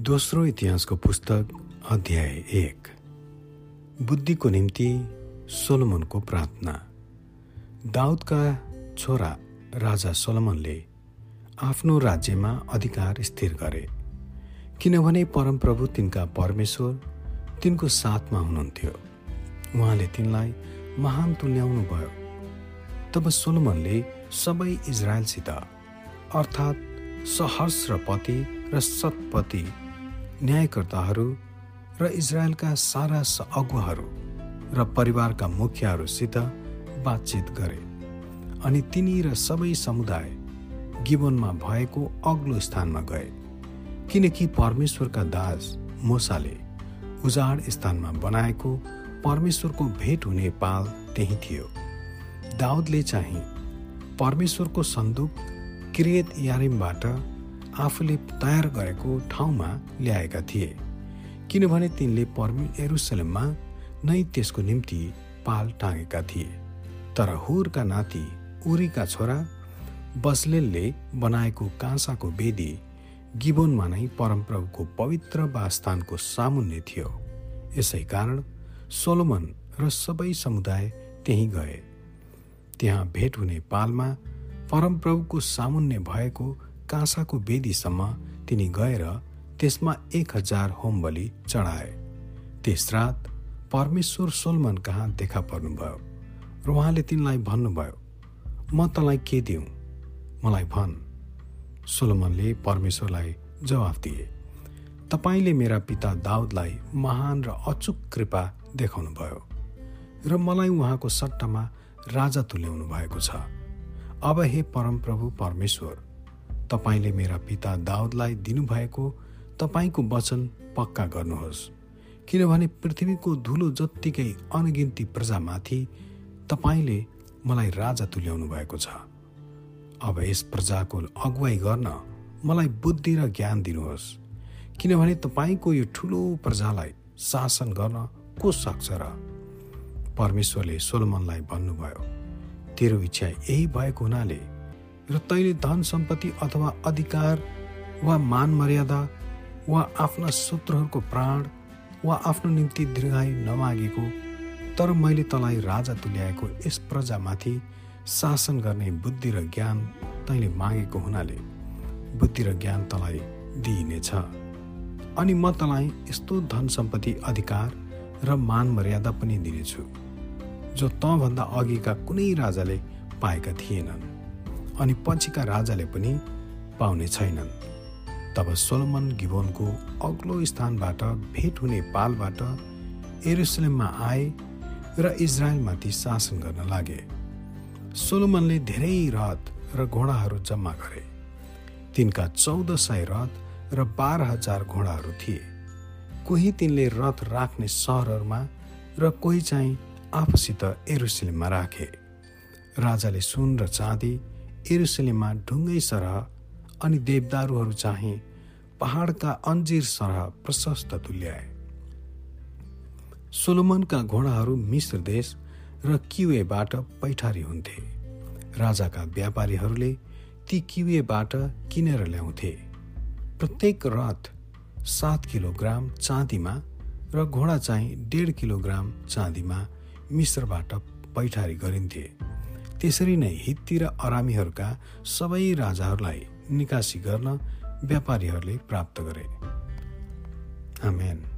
दोस्रो इतिहासको पुस्तक अध्याय एक। बुद्धिको निम्ति सोलोमनको प्रार्थना। दाउदका छोरा राजा सोलोमनले आफ्नो राज्यमा अधिकार स्थिर गरे। किनभने परमप्रभु तिनका परमेश्वर तिनको साथमा हुनुहुन्थ्यो। उहाँले तिनलाई महान तुल्याउनु भयो तब सोलोमनले सबै इजरायलसित अर्थात् सहर्ष पति र सतपति न्यायकर्ताहरू र इजरायलका सारा अगुवाहरू र परिवारका मुखियाहरूसित बातचित गरे अनि तिनी र सबै समुदाय गिबनमा भएको अग्लो स्थानमा गए किनकि परमेश्वरका दास मोसाले उजाड स्थानमा बनाएको परमेश्वरको भेट हुने पाल त्यही थियो। दाउदले चाहिँ परमेश्वरको सन्दुक क्रियत यारिमबाट आफूले तयार गरेको ठाउँमा ल्याएका थिए किनभने तिनले पर्मि एरुसलेममा नै त्यसको निम्ति पाल टाँगेका थिए। तर हुरका नाति उरीका छोरा बसलेलले बनाएको काँसाको वेदी गिबोनमा नै परमप्रभुको पवित्र वास्थानको सामुन्ने थियो। यसै कारण सोलोमन र सबै समुदाय त्यही गए। त्यहाँ भेट हुने पालमा परमप्रभुको सामुन्ने भएको काँसाको वेदीसम्म तिनी गएर त्यसमा एक हजार होम बलि चढाए। त्यस रात परमेश्वर सोलमन कहाँ देखा पर्नुभयो? र उहाँले तिनलाई भन्नुभयो म तँलाई के दिउँ मलाई भन्। सोलोमनले परमेश्वरलाई जवाफ दिए तपाईँले मेरा पिता दाउदलाई महान र अचुक कृपा देखाउनु भयो र मलाई उहाँको सट्टामा राजा तुल्याउनु भएको छ। अब हे परमप्रभु परमेश्वर तपाईँले मेरा पिता दाउदलाई दिनुभएको तपाईँको वचन पक्का गर्नुहोस्। किनभने पृथ्वीको धुलो जत्तिकै अनगिन्ती प्रजामाथि तपाईँले मलाई राजा तुल्याउनु भएको छ। अब यस प्रजाको अगुवाई गर्न मलाई बुद्धि र ज्ञान दिनुहोस्। किनभने तपाईँको यो ठुलो प्रजालाई शासन गर्न को सक्छ र? परमेश्वरले सोलमनलाई भन्नुभयो तेरो इच्छा यही भएको हुनाले र तैँले धन सम्पत्ति अथवा अधिकार वा मान मर्यादा वा आफ्ना शत्रुहरूको प्राण वा आफ्नो निम्ति दीर्घायु नमागेको तर मैले तँलाई राजा तुल्याएको यस प्रजामाथि शासन गर्ने बुद्धि र ज्ञान तैँले मागेको हुनाले बुद्धि र ज्ञान तँलाई दिइनेछ। अनि म तँलाई यस्तो धन सम्पत्ति अधिकार र मान मर्यादा पनि दिनेछु जो तँभन्दा अघिका कुनै राजाले पाएका थिएनन्। अनि पछिका राजाले पनि पाउने छैनन्। तब सोलोमन गिबोनको अग्लो स्थानबाट भेट हुने पालबाट एरुसलेममा आए र इजरायलमाथि शासन गर्न लागे। सोलोमनले धेरै रथ र घोडाहरू जम्मा गरे। तिनका चौध सय रथ र बाह्र हजार घोडाहरू थिए। कोही तिनले रथ राख्ने सहरहरूमा र कोही चाहिँ आफूसित एरुसलेममा राखे। राजाले सुन र चाँदी एरुसलेममा ढुङ्गै सरह अनि देवदारूहरू चाहिँ पहाडका अन्जिर सरह प्रशस्त तुल्याए सोलोमनका घोडाहरू मिश्र देश र किवेबाट पैठारी हुन्थे। राजाका व्यापारीहरूले ती किवेबाट किनेर ल्याउँथे। प्रत्येक रथ सात किलोग्राम चाँदीमा र घोडा चाहिँ डेढ किलोग्राम चाँदीमा मिश्रबाट पैठारी गरिन्थे। त्यसरी नै हित्ती र अरामीहरूका सबै राजाहरूलाई निकासी गर्न व्यापारीहरूले प्राप्त गरे। आमेन।